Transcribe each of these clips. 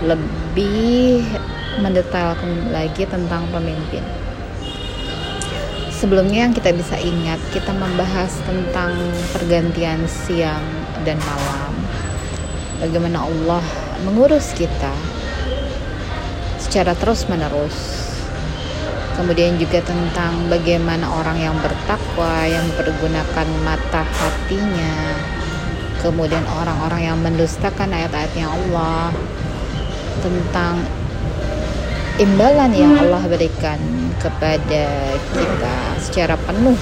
Lebih mendetailkan lagi tentang pemimpin. Sebelumnya yang kita bisa ingat Kita membahas tentang pergantian siang dan malam. Bagaimana Allah mengurus kita Secara terus menerus kemudian juga tentang bagaimana orang yang bertakwa yang mempergunakan mata hatinya. Kemudian orang-orang yang mendustakan ayat-ayatnya Allah tentang imbalan yang Allah berikan kepada kita secara penuh.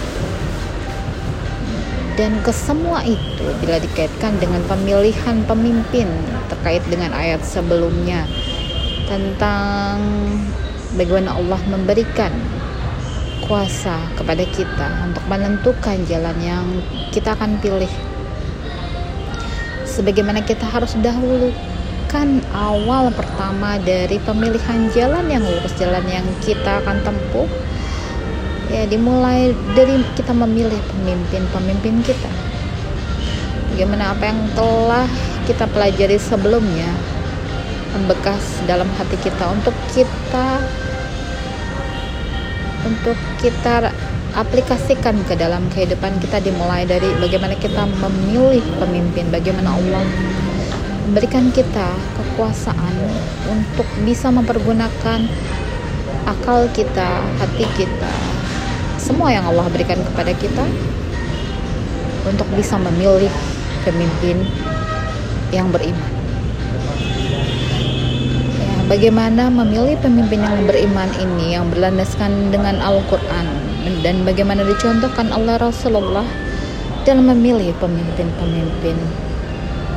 Dan kesemua itu bila dikaitkan dengan pemilihan pemimpin terkait dengan ayat sebelumnya tentang bagaimana Allah memberikan kuasa kepada kita untuk menentukan jalan yang kita akan pilih. Sebagaimana kita harus dahulukan awal pertama dari pemilihan jalan yang lurus jalan yang kita akan tempuh. Ya dimulai dari kita memilih pemimpin-pemimpin kita. Bagaimana apa yang telah kita pelajari sebelumnya membekas dalam hati kita untuk kita untuk kita aplikasikan ke dalam kehidupan kita dimulai dari bagaimana kita memilih pemimpin bagaimana Allah memberikan kita kekuasaan untuk bisa mempergunakan akal kita hati kita semua yang Allah berikan kepada kita untuk bisa memilih pemimpin yang beriman. Bagaimana memilih pemimpin yang beriman ini yang berlandaskan dengan Al-Quran dan bagaimana dicontohkan Allah Rasulullah dalam memilih pemimpin-pemimpin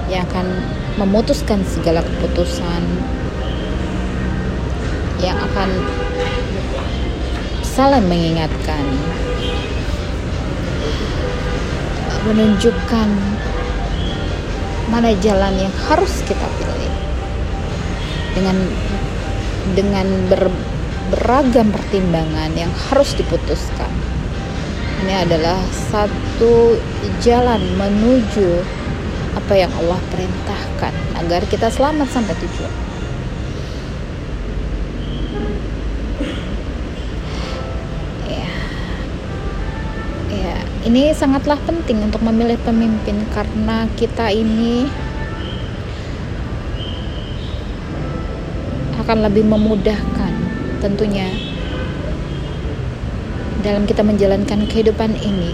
yang akan memutuskan segala keputusan yang akan saling mengingatkan menunjukkan mana jalan yang harus kita pilih dengan dengan ber, beragam pertimbangan yang harus diputuskan. Ini adalah satu jalan menuju apa yang Allah perintahkan agar kita selamat sampai tujuan. Ya. Ya, ini sangatlah penting untuk memilih pemimpin karena kita ini akan lebih memudahkan tentunya dalam kita menjalankan kehidupan ini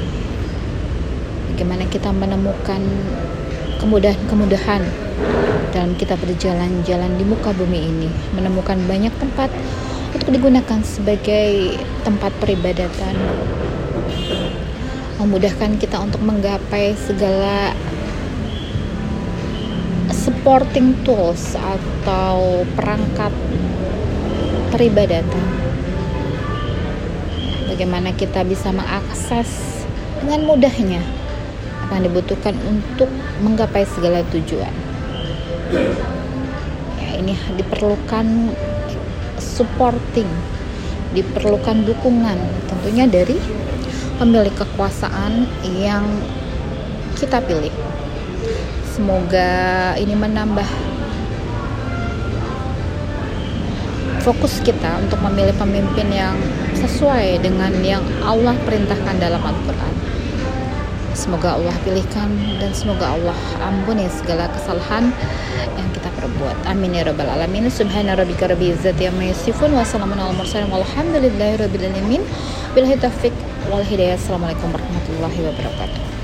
bagaimana kita menemukan kemudahan-kemudahan dalam kita berjalan-jalan di muka bumi ini menemukan banyak tempat untuk digunakan sebagai tempat peribadatan memudahkan kita untuk menggapai segala supporting tools atau perangkat peribadatan. Bagaimana kita bisa mengakses dengan mudahnya apa yang dibutuhkan untuk menggapai segala tujuan. Ya, ini diperlukan supporting, diperlukan dukungan tentunya dari pemilik kekuasaan yang kita pilih. Semoga ini menambah fokus kita untuk memilih pemimpin yang sesuai dengan yang Allah perintahkan dalam Al-Quran. Semoga Allah pilihkan dan semoga Allah ampuni segala kesalahan yang kita perbuat. Amin ya rabbal alamin. Subhana rabbika rabbil izzati amma yasifun wa salamun alal mursalin walhamdulillahi rabbil alamin. Billahi taufik wal hidayah. Assalamualaikum warahmatullahi wabarakatuh.